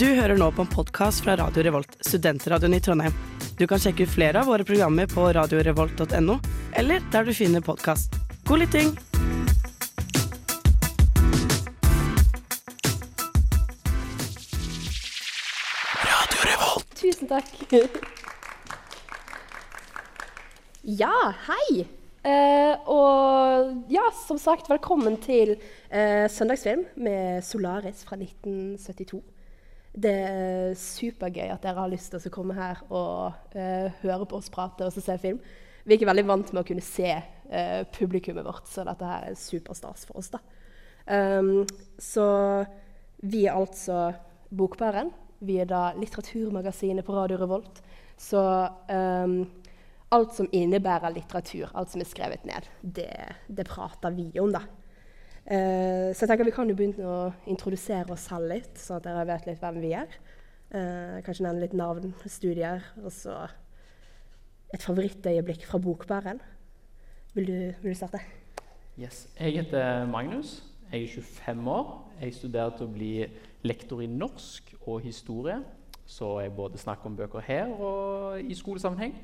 Du hører nå på en podkast fra Radio Revolt, studentradioen i Trondheim. Du kan sjekke ut flere av våre programmer på radiorevolt.no, eller der du finner podkast. God lytting! Radio Revolt. Tusen takk. ja, hei. Uh, og ja, som sagt, velkommen til uh, Søndagsfilm med Solaris fra 1972. Det er supergøy at dere har lyst til å komme her og uh, høre på oss prate og se film. Vi er ikke veldig vant med å kunne se uh, publikummet vårt, så dette her er superstas for oss. da. Um, så vi er altså Bokbæren. Vi er da litteraturmagasinet på Radio Revolt. Så um, alt som innebærer litteratur, alt som er skrevet ned, det, det prater vi om, da. Eh, så jeg tenker vi kan jo begynne å introdusere oss selv litt, sånn at dere vet litt hvem vi er. Eh, kanskje nevne litt navn, studier, og så et favorittøyeblikk fra Bokbæren. Vil du, vil du starte? Yes. Jeg heter Magnus. Jeg er 25 år. Jeg studerer til å bli lektor i norsk og historie. Så jeg både snakker om bøker her og i skolesammenheng.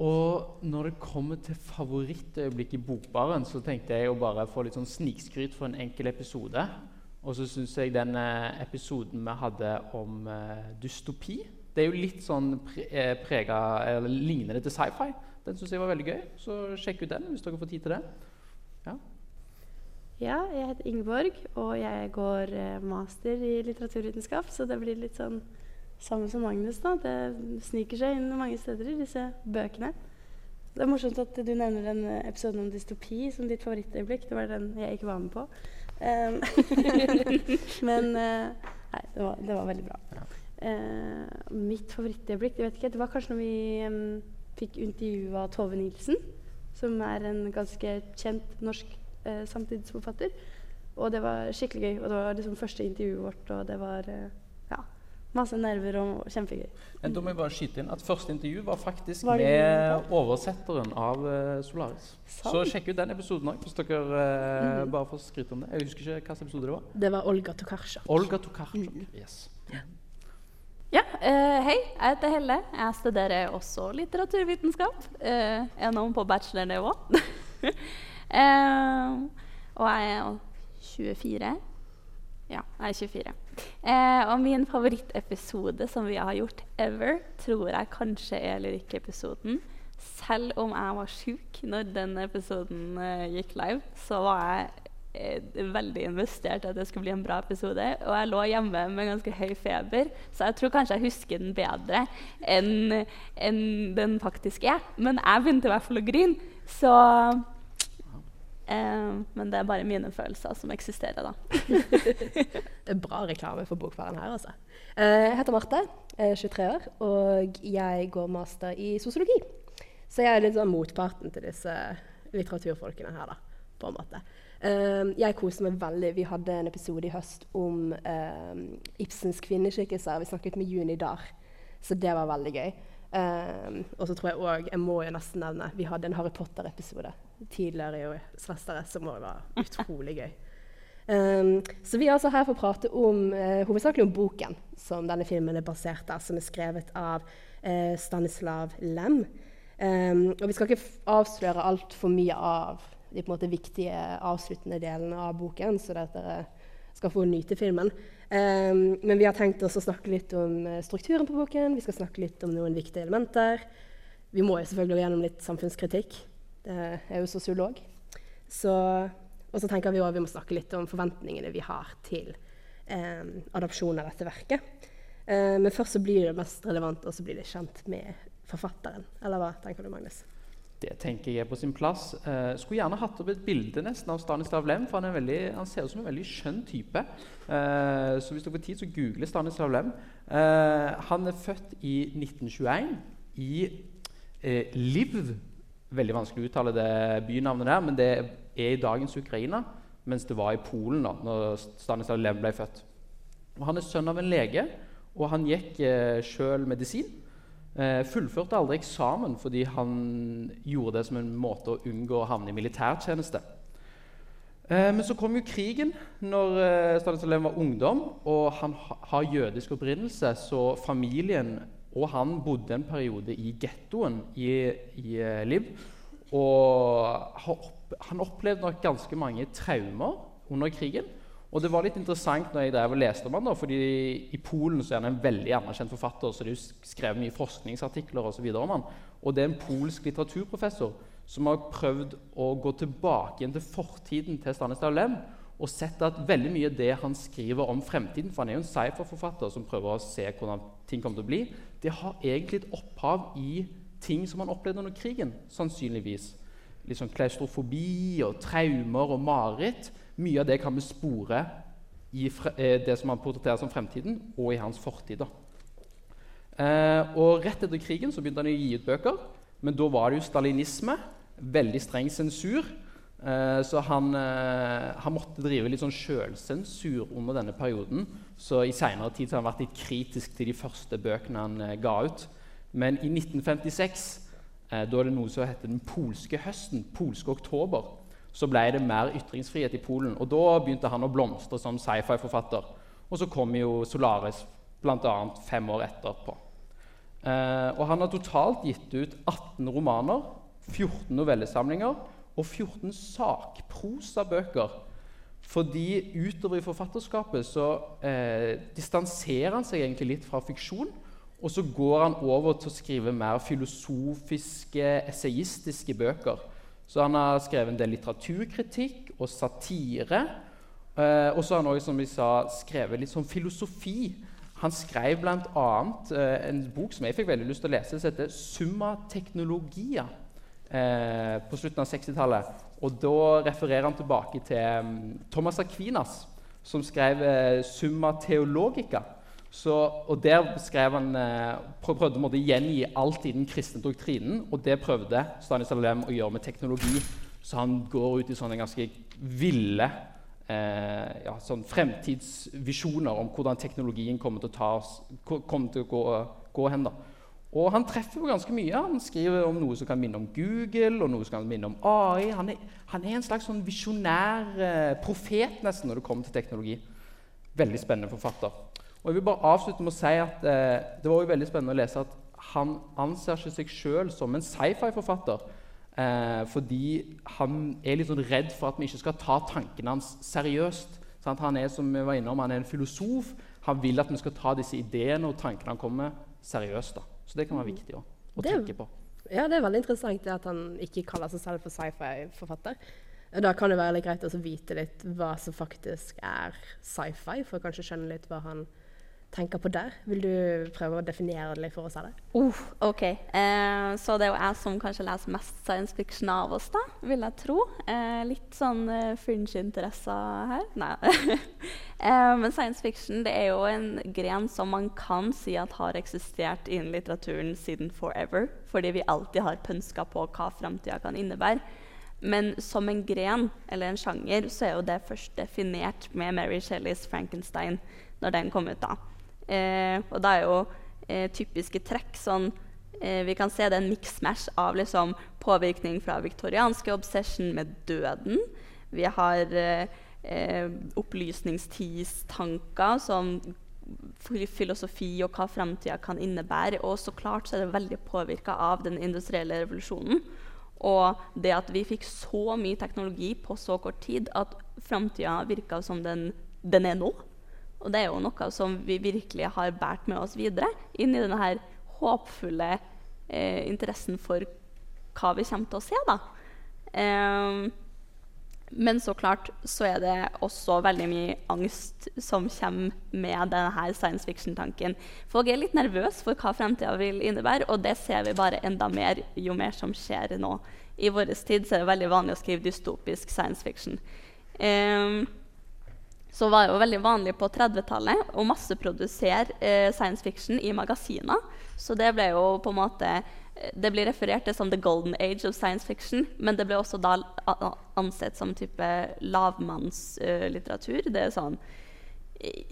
Og når det kommer til favorittøyeblikk i Bokbaren, så tenkte jeg å bare få litt sånn snikskryt for en enkel episode. Og så syns jeg den eh, episoden vi hadde om uh, dystopi Det er jo litt sånn pre eh, prega, eller lignende til sci-fi. Den syns jeg var veldig gøy, så sjekk ut den hvis dere får tid til det. Ja. Ja, jeg heter Ingeborg, og jeg går master i litteraturvitenskap, så det blir litt sånn samme som Magnus, da. Det sniker seg inn mange steder i disse bøkene. Det er morsomt at du nevner den eh, episoden om dystopi som ditt favorittøyeblikk. Det var den jeg ikke var med på. Um, men uh, Nei, det var, det var, veldig bra. Ja. Uh, mitt favorittøyeblikk Det vet ikke, det var kanskje når vi um, fikk intervjua Tove Nilsen, som er en ganske kjent norsk uh, samtidsforfatter. Og det var skikkelig gøy. Og det var liksom første intervjuet vårt, og det var Masse nerver og kjempegøy. Men da må jeg bare skyte inn at Første intervju var faktisk var med oversetteren av uh, Solaris. Sant. Så sjekk ut den episoden òg, hvis dere uh, mm. bare får skryte om det. Jeg husker ikke hvilken episode det var. Det var Olga Tokarsjok. Olga Tokarsjok, mm. yes. Ja, uh, hei. Jeg heter Helle. Jeg studerer også litteraturvitenskap. Uh, er nå på bachelornivå. og jeg er 24. Ja, jeg er 24. Eh, og min favorittepisode som vi har gjort ever, tror jeg kanskje er Lyrikk-episoden. Selv om jeg var sjuk når den episoden eh, gikk live, så var jeg eh, veldig investert i at det skulle bli en bra episode. Og jeg lå hjemme med ganske høy feber, så jeg tror kanskje jeg husker den bedre enn en den faktisk er. Men jeg begynte i hvert fall å grine. Så Eh, men det er bare mine følelser som eksisterer, da. det er bra reklame for bokfaren her, altså. Eh, jeg heter Marte, er 23 år, og jeg går master i sosiologi. Så jeg er litt sånn motparten til disse litteraturfolkene her, da, på en måte. Uh, jeg koser meg veldig. Vi hadde en episode i høst om uh, Ibsens kvinneskikkelser. Vi snakket med Juni Dahr, så det var veldig gøy. Uh, og så tror jeg òg Jeg må jo nesten nevne Vi hadde en Harry Potter-episode tidligere i semesteret, som òg var utrolig gøy. Um, så vi er altså her for å prate om, uh, hovedsakelig om boken som denne filmen er basert på, som er skrevet av uh, Stanislav Lem. Um, og vi skal ikke avsløre altfor mye av de måte viktige avsluttende delene av boken, så dere skal få nyte filmen. Um, men vi har tenkt oss å snakke litt om uh, strukturen på boken, vi skal snakke litt om noen viktige elementer. Vi må jo selvfølgelig gå gjennom litt samfunnskritikk. Jeg er jo sosiolog. Så, og så tenker vi òg vi må snakke litt om forventningene vi har til um, adopsjon av dette verket. Um, men først så blir det mest relevant å bli litt kjent med forfatteren. Eller hva tenker du, Magnus? Det tenker jeg er på sin plass. Eh, skulle gjerne hatt opp et bilde nesten av Stanislav Lem. for Han, veldig, han ser ut som en veldig skjønn type. Eh, så hvis du får tid, så google Stanislav Lem. Eh, han er født i 1921 i eh, Liv veldig vanskelig å uttale det bynavnet der, men det er i dagens Ukraina, mens det var i Polen da når Stanislav Lem ble født. Og han er sønn av en lege, og han gikk eh, sjøl medisin. Eh, fullførte aldri eksamen fordi han gjorde det som en måte å unngå å havne i militærtjeneste. Eh, men så kom jo krigen når eh, Stanislav var ungdom, og han ha, har jødisk opprinnelse, så familien og han bodde en periode i gettoen i, i eh, Liv. Og han opplevde nok ganske mange traumer under krigen. Og det var litt interessant når jeg drev og leste om han da, fordi I Polen så er han en veldig anerkjent forfatter, så det er jo skrevet mye forskningsartikler og videre om han. Og det er en polsk litteraturprofessor som har prøvd å gå tilbake igjen til fortiden til Stanislav Lem og sett at veldig mye av det han skriver om fremtiden, for han er jo en sci-fi-forfatter som prøver å se hvordan ting kommer til å bli, det har egentlig et opphav i ting som han opplevde under krigen, sannsynligvis. Litt sånn klaustrofobi og traumer og mareritt. Mye av det kan vi spore i eh, det som han portretterer som fremtiden, og i hans fortid. Eh, og Rett etter krigen så begynte han å gi ut bøker, men da var det jo stalinisme. Veldig streng sensur. Eh, så han, eh, han, måtte drive litt sånn sjølsensur under denne perioden. Så i seinere tid har han vært litt kritisk til de første bøkene han eh, ga ut. Men i 1956, eh, da er det noe som heter den polske høsten, polske oktober, så ble det mer ytringsfrihet i Polen. Og da begynte han å blomstre som sci-fi-forfatter. Og så kom jo Solaris bl.a. fem år etterpå. Eh, og han har totalt gitt ut 18 romaner, 14 novellesamlinger og 14 sakprosabøker. Fordi utover i forfatterskapet så eh, distanserer han seg egentlig litt fra fiksjon. Og så går han over til å skrive mer filosofiske, essayistiske bøker. Så han har skrevet en del litteraturkritikk og satire. Eh, og så har han også, som vi sa, skrevet litt sånn filosofi. Han skrev bl.a. Eh, en bok som jeg fikk veldig lyst til å lese, som heter 'Summa Teknologia' eh, på slutten av 60-tallet. Og da refererer han tilbake til um, Thomas Aquinas, som skrev eh, 'Summa Theologica'. Så, og Der skrev han, prøvde han å gjengi alt i den kristne doktrinen. Og det prøvde Stanislav Lem å gjøre med teknologi. Så han går ut i sånne ganske ville eh, ja, sånn fremtidsvisjoner om hvordan teknologien kommer til å, oss, kommer til å gå, gå hen. da. Og han treffer jo ganske mye. Han skriver om noe som kan minne om Google og noe som kan minne om AI. Han er, han er en slags sånn visjonær eh, profet nesten når det kommer til teknologi. Veldig spennende forfatter. Og jeg vil bare avslutte med å si at eh, Det var jo veldig spennende å lese at han anser ikke seg sjøl som en sci-fi-forfatter. Eh, fordi han er litt sånn redd for at vi ikke skal ta tankene hans seriøst. Sant? Han er som vi var innom, han er en filosof. Han vil at vi skal ta disse ideene og tankene han kommer med, seriøst. Da. Så det kan være viktig å, å det, tenke på. Ja, Det er veldig interessant at han ikke kaller seg selv for sci-fi-forfatter. Da kan det være greit å vite litt hva som faktisk er sci-fi, for å kanskje skjønne litt hva han tenker på der? Vil du prøve å definere det for oss? alle? Uh, ok, eh, Så det er jo jeg som kanskje leser mest science fiction av oss, da, vil jeg tro. Eh, litt sånn eh, fringe-interesser her. Nei. eh, men science fiction det er jo en gren som man kan si at har eksistert innen litteraturen siden forever. Fordi vi alltid har pønska på hva framtida kan innebære. Men som en gren, eller en sjanger, så er jo det først definert med Mary Shelleys 'Frankenstein' når den kom ut. da. Eh, og da er jo eh, typiske trekk sånn eh, Vi kan se det er en mix-mash av liksom, påvirkning fra viktorianske obsession med døden. Vi har opplysningstidstanker som filosofi og hva framtida kan innebære. Og så klart så er det veldig påvirka av den industrielle revolusjonen. Og det at vi fikk så mye teknologi på så kort tid at framtida virka som den, den er nå. Og det er jo noe som vi virkelig har båret med oss videre inn i denne håpfulle eh, interessen for hva vi kommer til å se. da. Eh, men så klart så er det også veldig mye angst som kommer med denne science fiction-tanken. Folk er litt nervøse for hva fremtida vil innebære, og det ser vi bare enda mer jo mer som skjer nå. I vår tid så er det veldig vanlig å skrive dystopisk science fiction. Eh, så var det jo veldig vanlig på 30-tallet å masseprodusere eh, science fiction i magasiner. Så det ble jo på en måte eh, det blir referert til som the golden age of science fiction, men det ble også da ansett som type lavmannslitteratur. Uh, det er sånn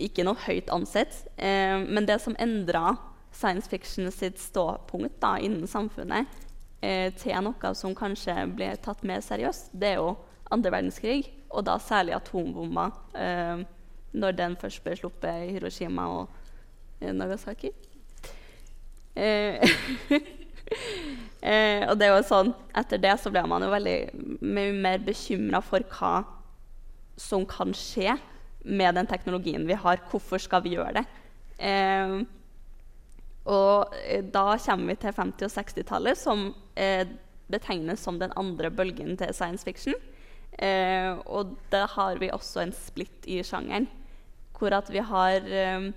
ikke noe høyt ansett. Uh, men det som endra science fiction sitt ståpunkt da, innen samfunnet uh, til noe som kanskje ble tatt mer seriøst, det er jo andre verdenskrig og da særlig atombomba. Eh, når den først ble sluppet i Hiroshima og eh, Nagasaki. Eh, eh, og det er jo sånn, etter det så ble man jo veldig mye mer bekymra for hva som kan skje med den teknologien vi har. Hvorfor skal vi gjøre det? Eh, og eh, da kommer vi til 50- og 60-tallet, som betegnes som den andre bølgen til science fiction. Eh, og da har vi også en splitt i sjangeren. Hvor at vi har eh,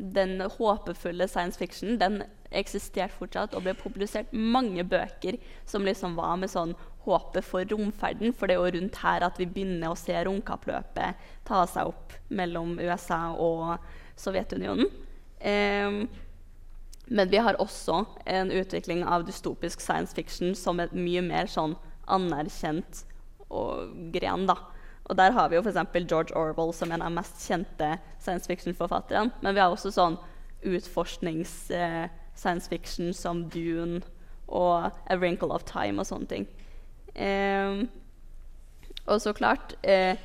den håpefulle science fiction. Den eksisterte fortsatt og ble publisert mange bøker som liksom var med sånn håpet for romferden. For det er jo rundt her at vi begynner å se romkappløpet ta seg opp mellom USA og Sovjetunionen. Eh, men vi har også en utvikling av dystopisk science fiction som et mye mer sånn anerkjent gren. da. Og der har vi jo f.eks. George Orwell som en av de mest kjente science fiction-forfatterne. Men vi har også sånn utforsknings-science eh, fiction som Dune og A Wrinkle of Time og sånne ting. Eh, og så klart eh,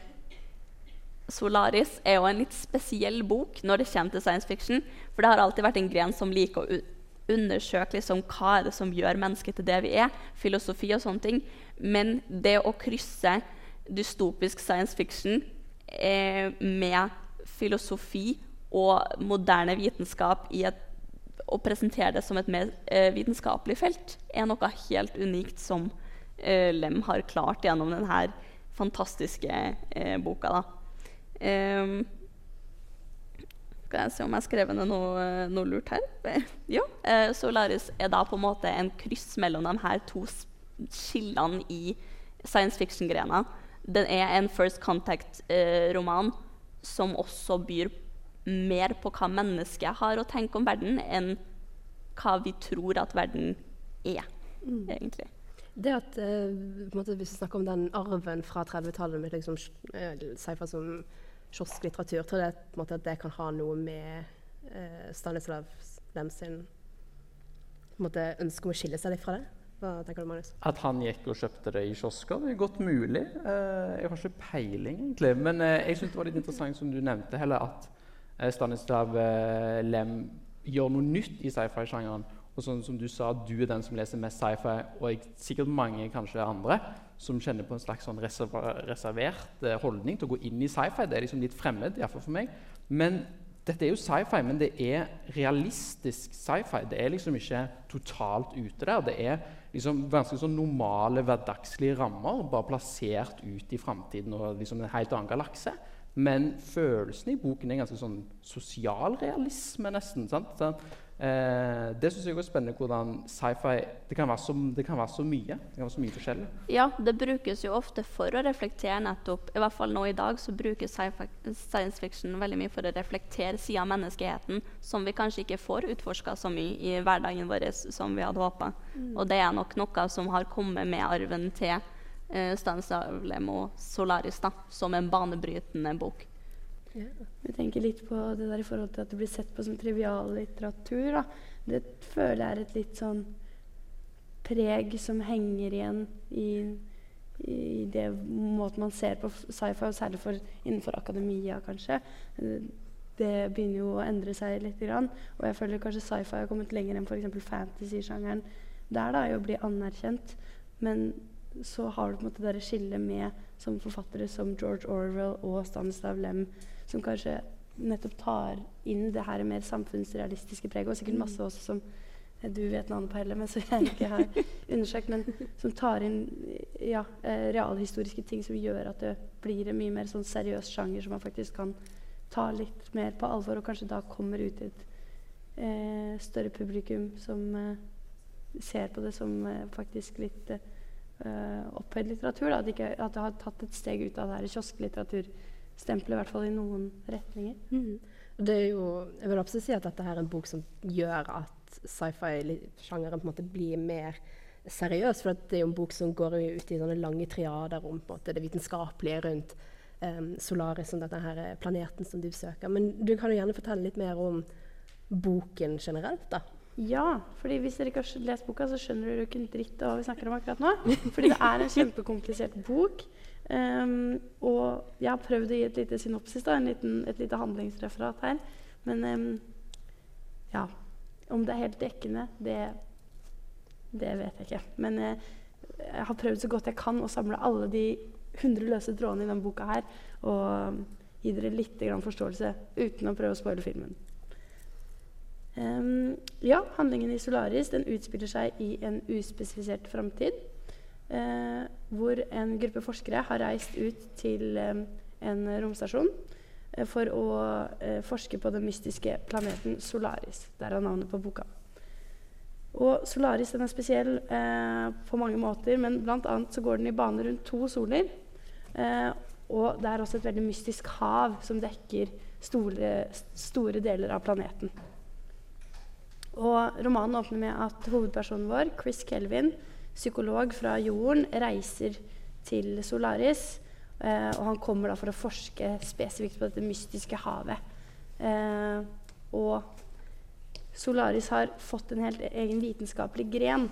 Solaris er jo en litt spesiell bok når det kommer til science fiction. For det har alltid vært en gren som liker å undersøke liksom, hva er det som gjør mennesket til det vi er. Filosofi og sånne ting. Men det å krysse dystopisk science fiction eh, med filosofi og moderne vitenskap i et, og presentere det som et mer eh, vitenskapelig felt, er noe helt unikt som eh, Lem har klart gjennom denne fantastiske eh, boka. da. Um, skal jeg se om jeg har skrevet ned noe, noe, lurt her? jo. Uh, Solaris er da på en måte en kryss mellom de her to skillene i science fiction-grena. Den er en First Contact-roman uh, som også byr mer på hva mennesket har å tenke om verden, enn hva vi tror at verden er, mm. egentlig. Det at, uh, måte, Hvis vi snakker om den arven fra 30-tallet med liksom, sci-fi som kiosklitteratur, tror jeg måte, at det kan ha noe med eh, Stanislav Lem sin ønske om å skille seg litt fra det? Hva tenker du, Magnus? At han gikk og kjøpte det i kiosker? Det er godt mulig. Eh, jeg har ikke peiling, egentlig. Men eh, jeg syns det var litt interessant, som du nevnte, heller, at uh, Stanislav Lem gjør noe nytt i sci-fi-sjangeren. Og sånn som du sa, du er den som leser mest sci-fi, og jeg, sikkert mange kanskje andre som kjenner på en slags sånn reservert eh, holdning til å gå inn i sci-fi. Det er liksom litt fremmed, iallfall for meg. Men dette er jo sci-fi, men det er realistisk sci-fi. Det er liksom ikke totalt ute der. Det er liksom ganske sånn normale, hverdagslige rammer, bare plassert ut i framtiden og liksom en helt annen galakse. Men følelsen i boken er ganske sånn sosialrealisme, nesten. sant? Eh, det syns jeg er spennende hvordan sci-fi det, kan være så, det kan være så mye. Det kan være så mye forskjellig. Ja, det brukes jo ofte for å reflektere nettopp I hvert fall nå i dag så brukes science fiction veldig mye for å reflektere sida av menneskeheten som vi kanskje ikke får utforska så mye i hverdagen vår som vi hadde håpa. Mm. Og det er nok noe som har kommet med arven til eh, Stanislav Lemo Solaris da, som en banebrytende bok. Vi tenker litt på det der i forhold til at det blir sett på som trivial litteratur. Da. Det føler jeg er et litt sånn preg som henger igjen i, i det måten man ser på sci-fi, og særlig for, innenfor akademia, kanskje. Det begynner jo å endre seg litt. Og jeg føler kanskje sci-fi har kommet lenger enn f.eks. fantasy-sjangeren. Der da, i å bli anerkjent. Men så har du på en måte det skillet med som forfattere som George Orwell og Stanislav Lem som kanskje nettopp tar inn det her mer samfunnsrealistiske preget. Og sikkert masse også som eh, du vet navnet på heller, men som jeg ikke har undersøkt. Men som tar inn ja, eh, realhistoriske ting som gjør at det blir en mye mer sånn seriøs sjanger som man faktisk kan ta litt mer på alvor, og kanskje da kommer ut til et eh, større publikum som eh, ser på det som eh, faktisk litt eh, opphøyd litteratur. Da. At, ikke, at, det har tatt et steg ut av det her kiosklitteratur stempelet, i hvert fall i noen retninger. Mm. Det er jo, jeg vil absolutt si at dette er en bok som gjør at sci-fi-sjangeren på en måte blir mer seriøs. For det er jo en bok som går ut i sånne lange triader om måte, det vitenskapelige rundt um, Solaris, som denne her planeten som du søker. Men du kan jo gjerne fortelle litt mer om boken generelt, da. Ja, fordi hvis dere ikke har lest boka, så skjønner dere jo ikke en dritt av hva vi snakker om akkurat nå. Fordi det er en kjempekomplisert bok Um, og jeg har prøvd å gi et lite synopsis, da, liten, et lite handlingsreferat her. Men um, ja Om det er helt dekkende, det, det vet jeg ikke. Men uh, jeg har prøvd så godt jeg kan å samle alle de 100 løse trådene i denne boka her. Og um, gi dere litt forståelse uten å prøve å spoile filmen. Um, ja, handlingen i Solaris den utspiller seg i en uspesifisert framtid. Uh, hvor en gruppe forskere har reist ut til eh, en romstasjon eh, for å uh, forske på den mystiske planeten Solaris. Derav navnet på boka. Og Solaris er spesiell på mange måter, men bl.a. så går den i bane rundt to soler. og det er også et veldig mystisk hav som dekker store, store deler av planeten. Og romanen åpner med at hovedpersonen vår, Chris Kelvin, psykolog fra jorden, reiser til Solaris. Eh, og han kommer da for å forske spesifikt på dette mystiske havet. Eh, og Solaris har fått en helt egen vitenskapelig gren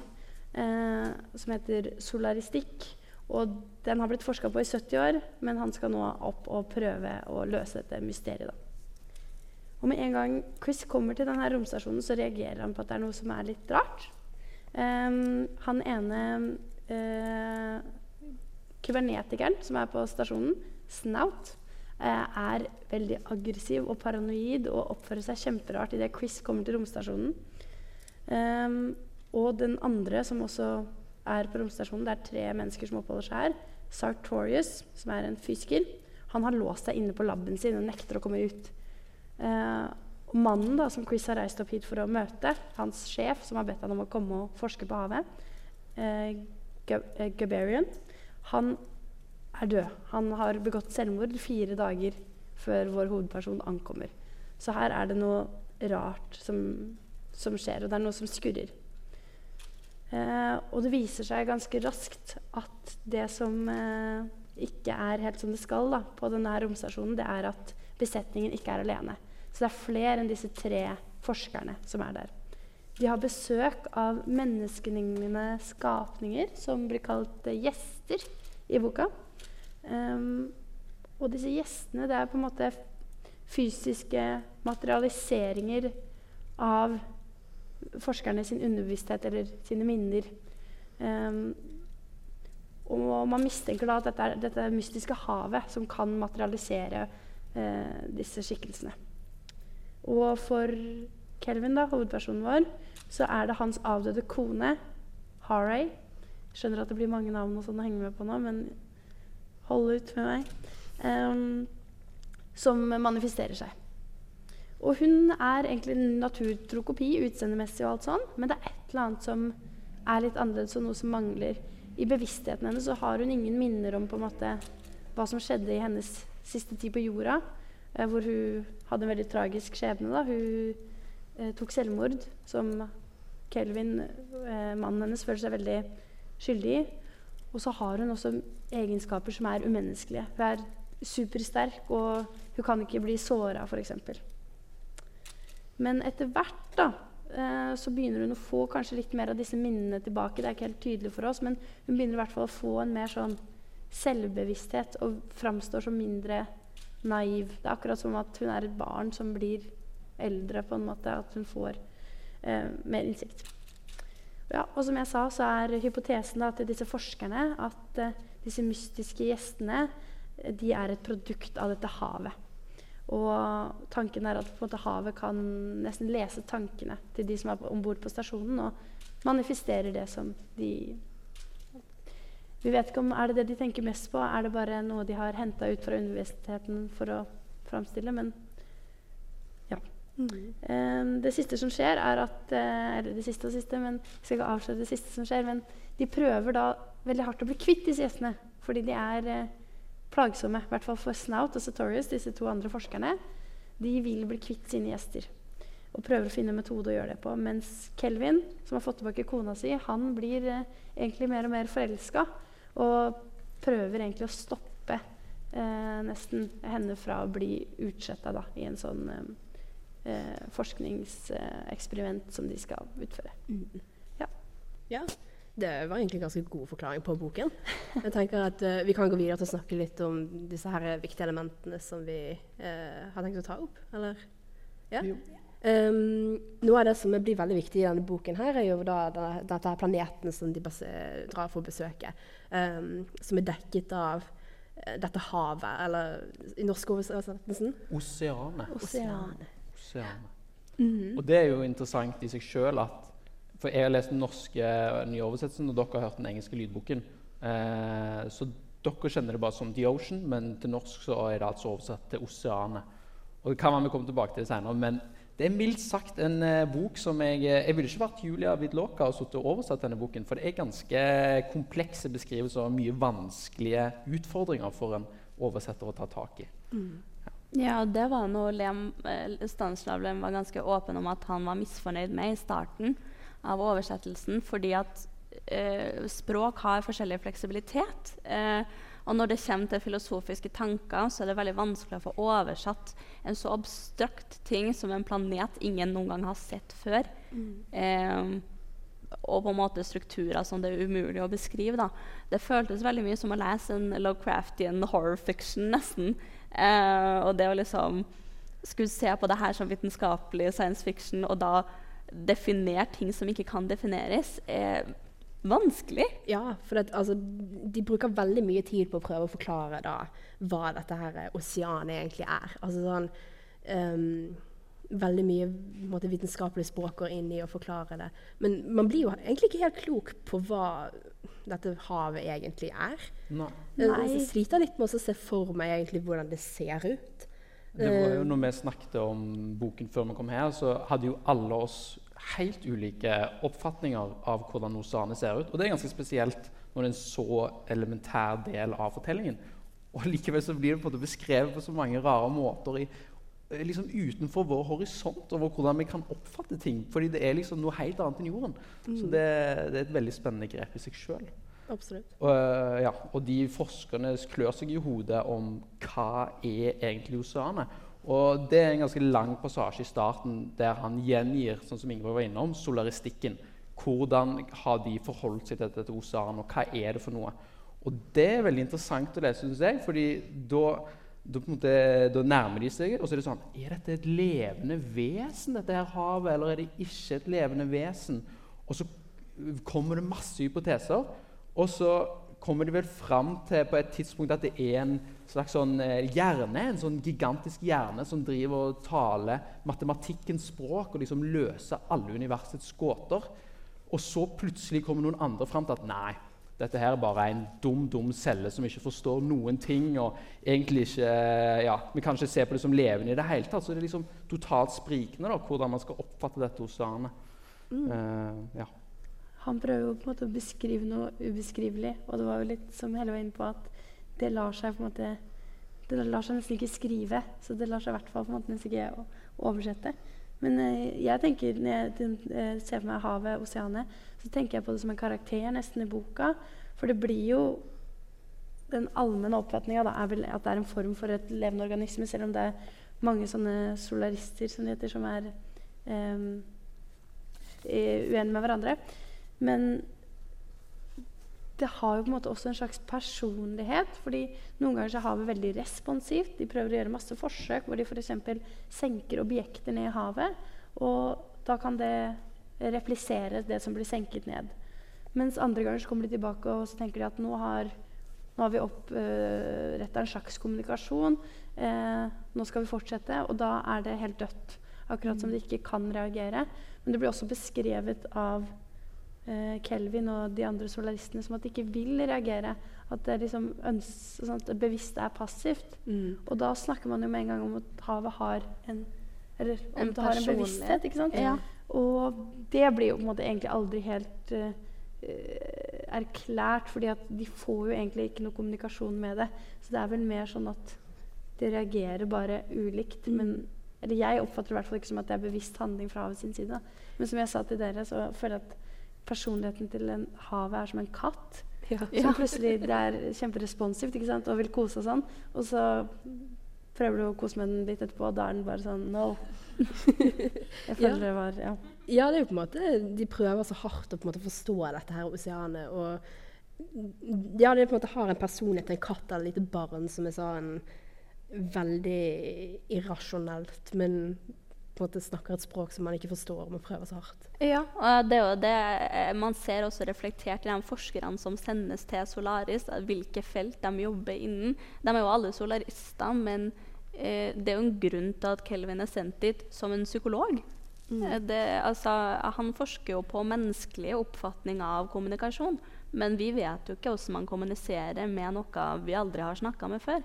eh, som heter solaristikk. Og den har blitt forska på i 70 år, men han skal nå opp og prøve å løse dette mysteriet. da. Og med en gang Chris kommer til denne romstasjonen, så reagerer han på at det er noe som er litt rart. Um, han ene uh, kybernetikeren som er på stasjonen, Snout, uh, er veldig aggressiv og paranoid og oppfører seg kjemperart idet Chris kommer til romstasjonen. Um, og den andre som også er på romstasjonen, det er tre mennesker som oppholder seg her. Sartorius, som er en fysiker, han har låst seg inne på laben sin og nekter å komme ut. Eh, og mannen da, som Chris har reist opp hit for å møte, hans sjef, som har bedt han om å komme og forske på havet, eh, eh, Gabarian, han er død. Han har begått selvmord fire dager før vår hovedperson ankommer. Så her er det noe rart som, som skjer, og det er noe som skurrer. Eh, og det viser seg ganske raskt at det som eh, ikke er helt som det skal da, på denne romstasjonen, det er at besetningen ikke er alene. Så det er flere enn disse tre forskerne som er der. De har besøk av menneskelignende skapninger som blir kalt uh, gjester i boka. Um, og disse gjestene det er på en måte fysiske materialiseringer av forskerne sin underbevissthet eller sine minner. Um, og man mistenker da at dette er dette mystiske havet som kan materialisere uh, disse skikkelsene. Og for Kelvin, da, hovedpersonen vår, så er det hans avdøde kone, Haray. Skjønner at det blir mange navn og sånn å henge med på nå, men hold ut med meg. Um, som manifesterer seg. Og hun er egentlig en naturtro kopi utseendemessig og alt sånn, men det er et eller annet som er litt annerledes og noe som mangler. I bevisstheten hennes så har hun ingen minner om på en måte hva som skjedde i hennes siste tid på jorda, hvor hun hadde en veldig tragisk skjebne. Da. Hun eh, tok selvmord, som Kelvin, eh, mannen hennes, føler seg veldig skyldig i. Og så har hun også egenskaper som er umenneskelige. Hun er supersterk, og hun kan ikke bli såra, f.eks. Men etter hvert da, eh, så begynner hun å få kanskje litt mer av disse minnene tilbake. Det er ikke helt tydelig for oss, men hun begynner i hvert fall å få en mer sånn selvbevissthet og framstår som mindre naiv. Det er akkurat som at hun er et barn som blir eldre, på en måte. At hun får eh, mer innsikt. Ja, og som jeg sa, så er hypotesen da, til disse forskerne at eh, disse mystiske gjestene de er et produkt av dette havet. Og tanken er at måte, havet kan nesten lese tankene til de som er om bord på stasjonen, og manifesterer det som de vi vet ikke om er det det de tenker mest på. Er det bare noe de har henta ut fra universiteten for å framstille? Men ja. Mm. Um, det siste som skjer, er at uh, Eller det siste og siste, men jeg skal ikke avsløre det siste som skjer. Men de prøver da veldig hardt å bli kvitt disse gjestene. Fordi de er eh, plagsomme. I hvert fall for Snout og Sartorius, disse to andre forskerne. De vil bli kvitt sine gjester. Og prøver å finne en metode å gjøre det på. Mens Kelvin, som har fått tilbake kona si, han blir eh, egentlig mer og mer forelska. Og prøver egentlig å stoppe eh, nesten henne fra å bli utsletta i en sånn eh, forskningseksperiment som de skal utføre. Mm. Ja. ja. Det var egentlig en ganske god forklaring på boken. Jeg tenker at uh, Vi kan gå videre til å snakke litt om disse her viktige elementene som vi uh, har tenkt å ta opp. Eller? Ja? Um, noe av det som blir veldig viktig i denne boken, her er jo da dette planeten som de drar for å besøke. Um, som er dekket av uh, dette havet, eller i norsk oversettelsen Oseanet. Oseanet. Oseane. Mm -hmm. Og det er jo interessant i seg sjøl at for jeg har lest den norske eh, nye oversettelsen, og dere har hørt den engelske lydboken. Uh, så dere kjenner det bare som The Ocean, men til norsk så er det altså oversatt til Oseanet. Og det kan man komme tilbake til senere, men det er mildt sagt en uh, bok som jeg eh, Jeg ville ikke vært Julia Widloka og sittet og oversatt denne boken, for det er ganske komplekse beskrivelser og mye vanskelige utfordringer for en oversetter å ta tak i. Mm. Ja. det var noe Lem, Stanislav Lem var ganske åpen om at han var misfornøyd med i starten av oversettelsen fordi at eh, språk har forskjellig fleksibilitet. Eh, og når det kommer til filosofiske tanker, så er det veldig vanskelig å få oversatt en så abstrakt ting som en planet ingen noen gang har sett før. Mm. Eh, og på en måte strukturer som det er umulig å beskrive. Da. Det føltes veldig mye som å lese en Lovecraftian horror fiction, nesten. Eh, og det å liksom skulle se på det her som vitenskapelig science fiction, og da definere ting som ikke kan defineres, er vanskelig. Ja, for det, altså, de bruker veldig mye tid på å prøve å forklare da, hva dette her oseanet egentlig er. Altså sånn um, Veldig mye måte, vitenskapelig språk går inn i å forklare det. Men man blir jo egentlig ikke helt klok på hva dette havet egentlig er. Nei. Jeg sliter litt med å se for meg egentlig hvordan det ser ut. Det var jo eh, når vi snakket om boken før vi kom her, så hadde jo alle oss helt ulike oppfatninger av hvordan Osane ser ut. Og det er ganske spesielt når det er en så elementær del av fortellingen. Og likevel så blir det på en måte beskrevet på så mange rare måter i, eh, liksom utenfor vår horisont over hvordan vi kan oppfatte ting. Fordi det er liksom noe helt annet enn jorden. Mm. Så det, det, er et veldig spennende grep i seg sjøl. Og, uh, ja, og de forskerne klør seg i hodet om hva er egentlig oseanet. Og Det er en ganske lang passasje i starten der han gjengir sånn som Ingeborg var innom, solaristikken. Hvordan har de forholdt seg til dette osaren, og hva er det for noe? Og Det er veldig interessant å lese, syns jeg. fordi da, da, da, nærmer de seg, og så er det sånn Er dette et levende vesen, dette her havet, eller er det ikke et levende vesen? Og så kommer det masse hypoteser, og så kommer de vel fram til på et tidspunkt at det er en slags sånn eh, hjerne, en sånn gigantisk hjerne som driver og taler matematikkens språk og liksom løser alle universets gåter. Og så plutselig kommer noen andre fram til at nei, dette her er bare en dum dum celle som ikke forstår noen ting. og egentlig ikke, ja, Vi kan ikke se på det som levende i det hele tatt. Så det er liksom totalt sprikende da, hvordan man skal oppfatte dette hos Arne. Mm. Uh, ja. Han prøver jo på en måte å beskrive noe ubeskrivelig. Og det var jo litt som hele var inne på, at det lar seg på en måte det lar seg nesten ikke skrive. Så det lar seg i hvert fall på en måte nesten ikke oversette. Men eh, jeg tenker, når jeg eh, ser for meg havet, oseanet, så tenker jeg på det som en karakter nesten i boka. For det blir jo Den allmenne oppfatninga er vel at det er en form for et levende organisme, selv om det er mange sånne solarister som heter, som er um, uenige med hverandre. Men det har jo på en måte også en slags personlighet. fordi Noen ganger så har vi veldig responsivt. De prøver å gjøre masse forsøk hvor de f.eks. senker objekter ned i havet. Og da kan det replisere det som blir senket ned. Mens andre ganger så kommer de tilbake og så tenker de at nå har, nå har vi oppretta en slags kommunikasjon. Eh, nå skal vi fortsette. Og da er det helt dødt. Akkurat som de ikke kan reagere. Men det blir også beskrevet av eh, Kelvin og de andre solaristene som at de ikke vil reagere. At det liksom sånn at det bevisst er passivt. Mm. Og da snakker man jo med en gang om at havet har en eller om en det har en bevissthet. ikke sant? Ja. Og det blir jo på en måte egentlig aldri helt uh, erklært, fordi at de får jo egentlig ikke noe kommunikasjon med det. Så det er vel mer sånn at de reagerer bare ulikt. Mm. men eller Jeg oppfatter det i hvert fall ikke som at det er bevisst handling fra havet sin side. Men som jeg sa til dere, så føler jeg at personligheten til en havet er som en katt. Ja. Som plutselig det er kjemperesponsivt ikke sant? og vil kose og sånn. Og så prøver du å kose med den litt etterpå, og da er den bare sånn No. Jeg føler ja. det var Ja. Ja, det er jo på en måte De prøver så hardt å på en måte forstå dette her oseanet. Og ja, de på en måte har en personlighet, til en katt eller et lite barn som er sånn veldig irrasjonelt, men på en måte snakker et språk som man ikke forstår, men prøver så hardt. Ja, og det er jo det eh, man ser også reflektert i de forskerne som sendes til Solaris, hvilke felt de jobber innen. De er jo alle solarister, men eh, det er jo en grunn til at Kelvin er sendt dit som en psykolog. Mm. Det, altså, han forsker jo på menneskelige oppfatninger av kommunikasjon, men vi vet jo ikke hvordan man kommuniserer med noe vi aldri har snakka med før.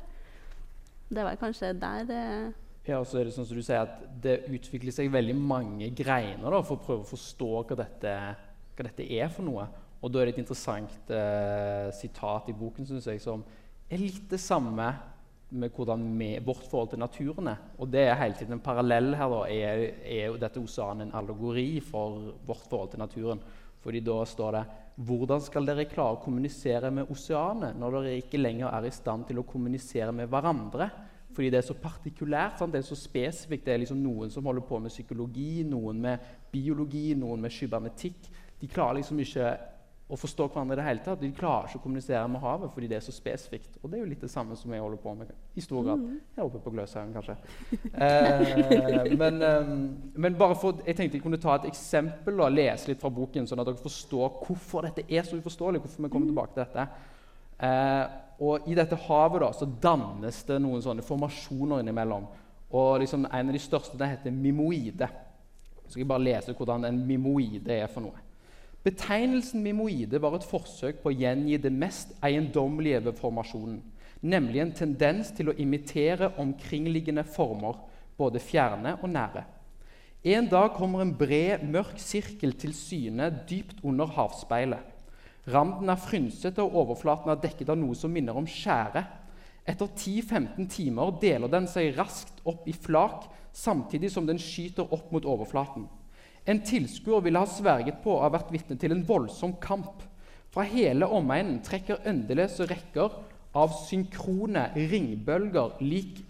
Det var kanskje der det Ja, og så er det sånn som du sier at det utvikler seg veldig mange greiner da, for å prøve å forstå hva dette, hva dette er for noe. Og da er det et interessant eh, sitat i boken synes jeg, som er litt det samme med hvordan vi, vårt forhold til naturen er. Og det er hele tiden en parallell her. da, Er, er dette oseanet en allegori for vårt forhold til naturen? Fordi da står det Hvordan skal dere klare å kommunisere med oseanet når dere ikke lenger er i stand til å kommunisere med hverandre? Fordi det er så partikulært. Sant? Det er så spesifikt. Det er liksom noen som holder på med psykologi, noen med biologi, noen med kybernetikk. De klarer liksom ikke å forstå hverandre i det hele tatt. De klarer ikke å kommunisere med havet fordi det er så spesifikt. Og det er jo litt det samme som jeg holder på med i stor grad her oppe på Gløshaugen, kanskje. Eh, men, eh, men bare for, jeg tenkte jeg kunne ta et eksempel og lese litt fra boken, sånn at dere forstår hvorfor dette er så uforståelig. hvorfor vi kommer tilbake til dette. Eh, og I dette havet da, så dannes det noen sånne formasjoner innimellom. Og liksom En av de største det heter mimoide. Så skal jeg bare lese hvordan en mimoide er for noe. Betegnelsen mimoide var et forsøk på å gjengi det mest eiendommelige ved formasjonen, nemlig en tendens til å imitere omkringliggende former, både fjerne og nære. En dag kommer en bred, mørk sirkel til syne dypt under havspeilet. Randen er frynsete, og overflaten er dekket av noe som minner om skjære. Etter 10-15 timer deler den seg raskt opp i flak, samtidig som den skyter opp mot overflaten. En tilskuer ville ha sverget på å ha vært vitne til en voldsom kamp. Fra hele omegnen trekker endeløse rekker av synkrone ringbølger lik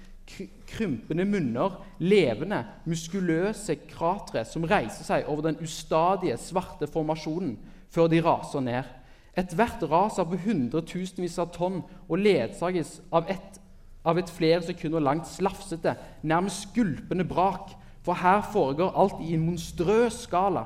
krympende munner, levende, muskuløse kratre som reiser seg over den ustadige, svarte formasjonen før de raser ned. Ethvert ras er på hundretusenvis av tonn og ledsages av et, av et flere sekunder langt slafsete, nærmest skulpende brak. For her foregår alt i en monstrøs skala.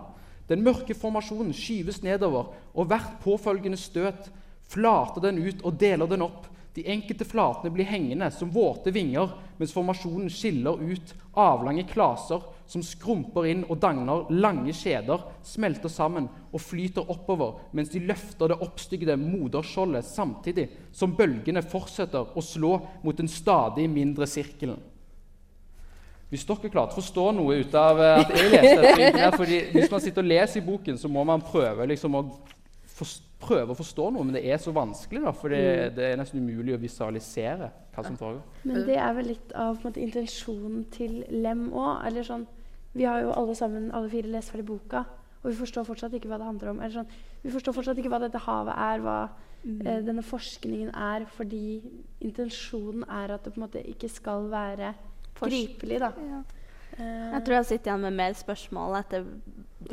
Den mørke formasjonen skyves nedover, og hvert påfølgende støt flater den ut og deler den opp. De enkelte flatene blir hengende som våte vinger, mens formasjonen skiller ut avlange klaser som skrumper inn og danner lange skjeder, smelter sammen og flyter oppover mens de løfter det oppstygde moderskjoldet samtidig som bølgene fortsetter å slå mot den stadig mindre sirkelen. Hvis dere klarte å forstå noe ut av eh, at jeg leste dette, fordi hvis man sitter og leser i boken, så må man prøve liksom å prøve å forstå noe, men det er så vanskelig, da, for det, det er nesten umulig å visualisere hva som foregår. Men det er vel litt av på en måte, intensjonen til Lem òg. Eller sånn Vi har jo alle sammen, alle fire, lest ferdig boka, og vi forstår fortsatt ikke hva det handler om. Eller sånn, vi forstår fortsatt ikke hva dette havet er, hva eh, denne forskningen er, fordi intensjonen er at det på en måte ikke skal være gripelig, da. ja. Eh, Jeg tror jeg sitter igjen med mer spørsmål etter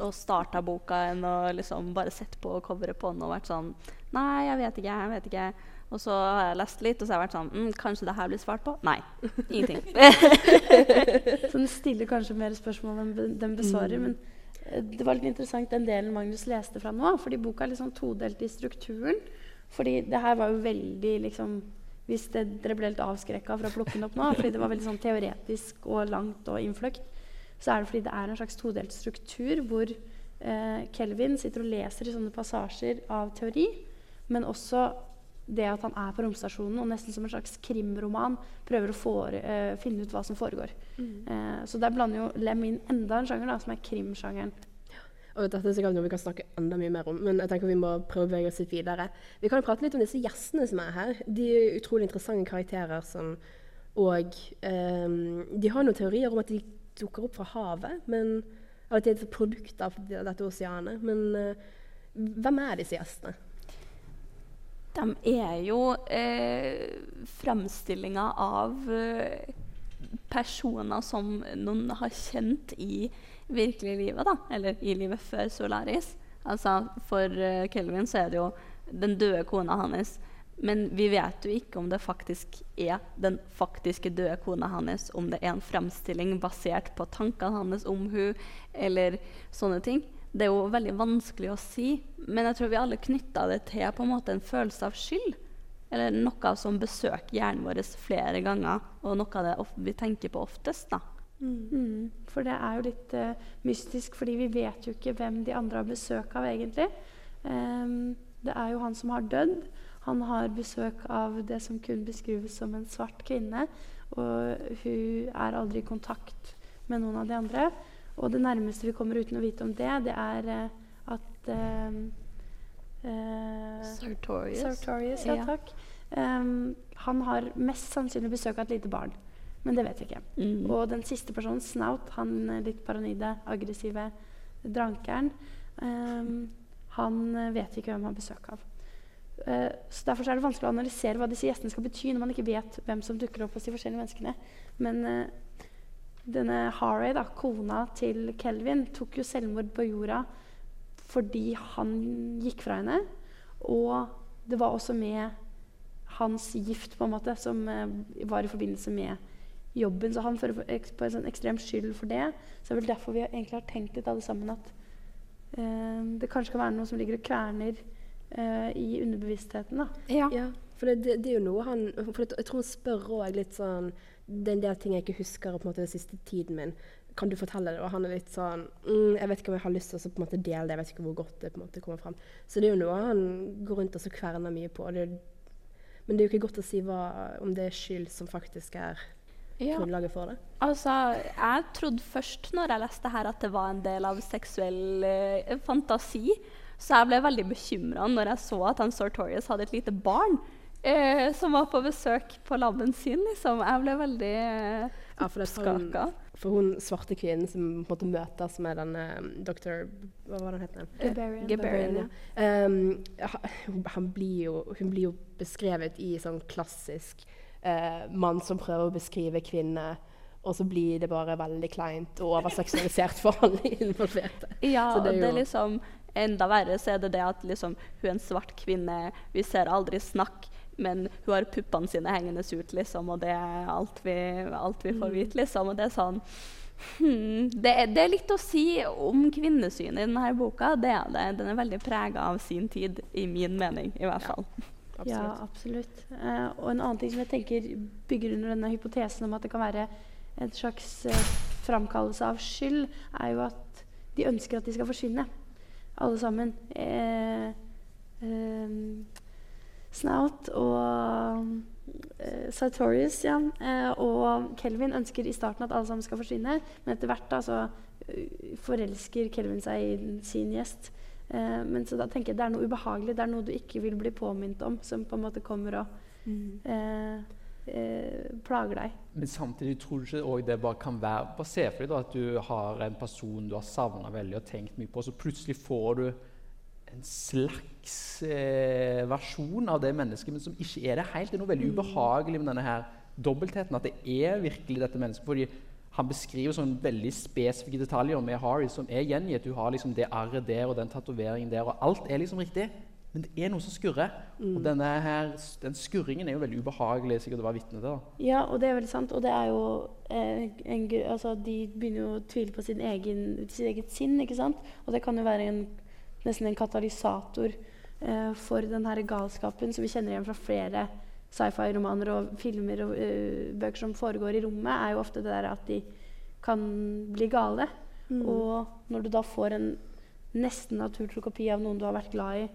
å starte boka enn å liksom bare sett på coveret på den og vært sånn Nei, jeg vet ikke, jeg vet ikke. Og så har jeg lest litt, og så har jeg vært sånn mm, Kanskje det her blir svart på? Nei. Ingenting. Så den stiller kanskje mer spørsmål enn den besvarer. Men eh, det var litt interessant den delen Magnus leste fra nå. Fordi boka er sånn todelt i strukturen. Fordi det her var jo veldig liksom Hvis det, dere ble litt avskrekka fra å plukke den opp nå, fordi det var veldig sånn teoretisk og langt og innfløkt, så er det fordi det er en slags todelt struktur hvor eh, Kelvin sitter og leser i sånne passasjer av teori, men også det at han er på romstasjonen og nesten som en slags krimroman prøver å fore, uh, finne ut hva som foregår. Eh, så der blander jo Lem inn enda en sjanger, da, som er krimsjangeren. Og dette er sikkert noe vi kan snakke enda mye mer om, men jeg tenker vi må prøve å bevege oss litt videre. Vi kan jo prate litt om disse gjestene som er her. De er utrolig interessante karakterer som Og um, de har noen teorier om at de dukker opp fra havet, men at de er et produkt av dette oseanet. Men uh, hvem er disse gjestene? De er jo eh, framstillinga av eh, personer som noen har kjent i virkelig livet, da. Eller i livet før Solaris. Altså, for uh, Kelvin så er det jo den døde kona hans. Men vi vet jo ikke om det faktisk er den faktiske døde kona hans, om det er en fremstilling basert på tankene hans om hun, eller sånne ting. Det er jo veldig vanskelig å si, men jeg tror vi alle knytta det til på en måte en følelse av skyld. Eller noe som besøker hjernen vår flere ganger, og noe av det vi tenker på oftest. da. Mm. Mm. For det er jo litt uh, mystisk, fordi vi vet jo ikke hvem de andre har besøk av, egentlig. Um, det er jo han som har dødd. Han har besøk av det som kun beskrives som en svart kvinne. Og hun er aldri i kontakt med noen av de andre. Og det nærmeste vi kommer uten å vite om det, det er uh, at uh, Sartorius. Sartorius ja, takk. Um, han har mest sannsynlig besøk av et lite barn. Men det vet vi ikke. Mm. Og den siste personen, Snout, han litt paranoide, aggressive drankeren, um, han vet vi ikke hvem han har besøk av. Uh, så Derfor er det vanskelig å analysere hva disse gjestene skal bety når man ikke vet hvem som dukker opp hos de forskjellige menneskene. Men uh, denne Haray, da, kona til Kelvin, tok jo selvmord på jorda fordi han gikk fra henne. Og det var også med hans gift på en måte som uh, var i forbindelse med jobben. Så han føler på en sånn ekstrem skyld for det. Så det er vel derfor vi egentlig har tenkt litt alle sammen at det kanskje kan være noe som ligger og kverner eh, i underbevisstheten. da. Ja. ja for det, det, det, er jo noe han for Jeg tror han spør òg litt sånn Det er en del ting jeg ikke husker på en måte den siste tiden min. Kan du fortelle det? Og han er litt sånn mm, Jeg vet ikke om jeg har lyst til å på en måte dele det. Jeg vet ikke hvor godt det på en måte kommer frem. Så det er jo noe han går rundt og så kverner mye på. Det, men det er jo ikke godt å si hva, om det er skyld som faktisk er ja. grunnlaget for det. Altså, jeg trodde først når jeg leste her at det var en del av seksuell eh, fantasi. Så jeg ble veldig bekymra når jeg så at han Sartorius hadde et lite barn eh, som var på besøk på laben sin. Liksom. Jeg ble veldig eh, ja, skaka. For hun svarte kvinnen som måtte møtes med den um, doktor Hva var den het? Geberian. Geberian ja. um, han blir jo, hun blir jo beskrevet i sånn klassisk eh, mann som prøver å beskrive kvinne. Og så blir det bare veldig kleint og overseksualisert for alle involverte. Ja, det er, det er liksom Enda verre så er det det at liksom, hun er en svart kvinne, vi ser aldri snakk, men hun har puppene sine hengende ut, liksom, og det er alt vi, alt vi får mm. vite. Liksom, og det er sånn hmm, det, er, det, er, litt å si om kvinnesynet i denne boka. Det er det. Den er veldig prega av sin tid, i min mening i hvert fall. Ja, absolutt. Ja, absolutt. Uh, og en annen ting som jeg tenker bygger under denne hypotesen om at det kan være en slags uh, framkallelse av skyld, er jo at de ønsker at de skal forsvinne alle sammen. Eh, eh, Snout og uh, Sartorius ja, Uh, og Kelvin ønsker i starten at alle sammen skal forsvinne, men etter hvert da, så uh, forelsker Kelvin seg i sin gjest. Uh, men så da tenker jeg det er noe ubehagelig, det er noe du ikke vil bli påminnet om, som på en måte kommer og mm. Eh, eh, plager deg. Men samtidig tror du ikke også det bare kan være Bare se for deg at du har en person du har savna veldig og tenkt mye på, så plutselig får du en slags eh, versjon av det mennesket, men som ikke er det helt. Det er noe veldig mm. ubehagelig med denne her dobbeltheten. At det er virkelig dette mennesket. fordi han beskriver sånne veldig spesifikke detaljer med Harry som er gjengitt. Du har liksom det arret der og den tatoveringen der, og alt er liksom riktig. Men det er noe som skurrer. Mm. Og denne her, den skurringen er jo veldig ubehagelig sikkert å være vitne til. Ja, og det er veldig sant. Og det er jo eh, en, altså, De begynner jo å tvile på sin egen, sitt eget sinn, ikke sant? Og det kan jo være en, nesten en katalysator eh, for den her galskapen som vi kjenner igjen fra flere sci-fi-romaner og filmer og uh, bøker som foregår i rommet, er jo ofte det der at de kan bli gale. Mm. Og når du da får en nesten naturtro kopi av noen du har vært glad i,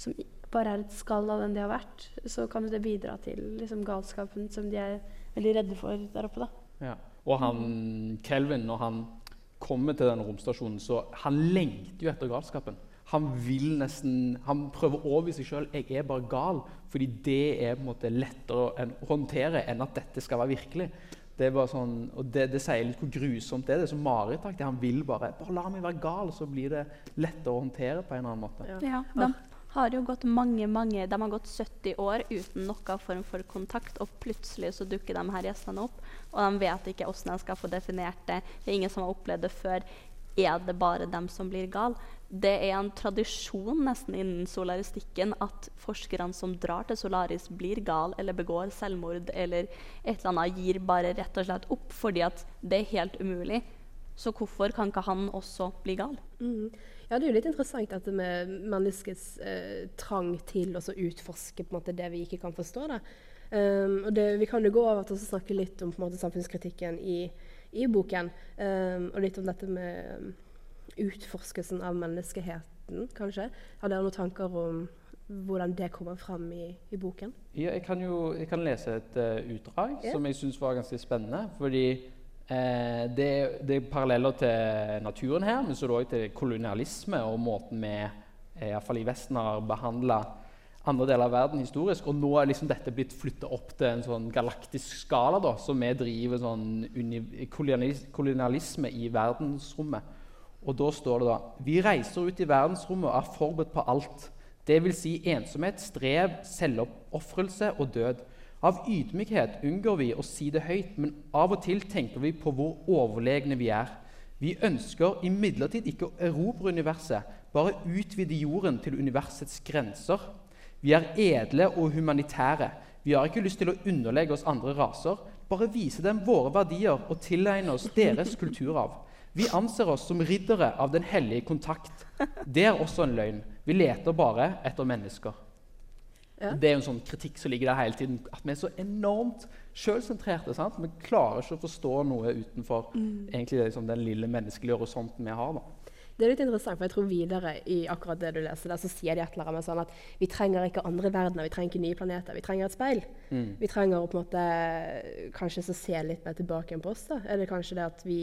som bare er et skall av den de har vært, så kan det bidra til liksom, galskapen som de er veldig redde for der oppe. Da. Ja. Og han Kelvin, når han kommer til denne romstasjonen, så han lengter jo etter galskapen. Han vil nesten, han prøver å overbevise seg sjøl jeg er bare gal, fordi det er på en måte lettere å håndtere enn at dette skal være virkelig. Det er bare sånn, og det, det sier litt hvor grusomt det er. Det er som marerittaktig. Han vil bare bare la meg være gal, så blir det lettere å håndtere på en eller annen måte. Ja. Ja, har jo gått mange, mange De har gått 70 år uten noen form for kontakt, og plutselig så dukker de her gjestene opp, og de vet ikke hvordan de skal få definert det. Det er ingen som har opplevd det før. Er det bare dem som blir gal? Det er en tradisjon nesten innen solaristikken at forskerne som drar til Solaris, blir gal eller begår selvmord eller et eller annet, gir bare rett og slett opp fordi at det er helt umulig. Så hvorfor kan ikke han også bli gal? Mm. Ja, det er jo litt interessant dette med menneskets eh, trang til å utforske på en måte, det vi ikke kan forstå. Um, det, vi kan jo gå over til å snakke litt om måte, samfunnskritikken i, i boken. Um, og litt om dette med utforskelsen av menneskeheten, kanskje. Har dere noen tanker om hvordan det kommer fram i, i boken? Ja, jeg kan jo jeg kan lese et uh, utdrag yeah. som jeg syns var ganske spennende. Fordi eh, det, det er paralleller til naturen her, men så òg til kolonialisme og måten vi iallfall i i Vesten har behandla andre deler av verden historisk. Og nå er liksom dette blitt flytta opp til en sånn galaktisk skala, da, så vi driver sånn kolonialisme i verdensrommet. Og da står det da Vi reiser ut i verdensrommet og er forberedt på alt. Vil si ensomhet, strev, selvoppofrelse og død. Av ydmykhet unngår vi å si det høyt, men av og til tenker vi på hvor overlegne vi er. Vi ønsker imidlertid ikke å erobre universet, bare utvide jorden til universets grenser. Vi er edle og humanitære. Vi har ikke lyst til å underlegge oss andre raser, bare vise dem våre verdier og tilegne oss deres kulturarv. Vi anser oss som riddere av den hellige kontakt. Det er også en løgn. Vi leter bare etter mennesker. Ja. Det er jo en sånn kritikk som ligger der hele tiden. At vi er så enormt sjølsentrerte. Vi klarer ikke å forstå noe utenfor egentlig liksom, den lille menneskelige horisonten vi har. da. Det er litt interessant, for jeg tror videre i akkurat det du leser der, så sier de et eller annet sånn at vi trenger ikke andre verdener, vi trenger ikke nye planeter, vi trenger et speil. Vi trenger å på en måte kanskje så se litt mer tilbake på oss. da. Er det kanskje det at vi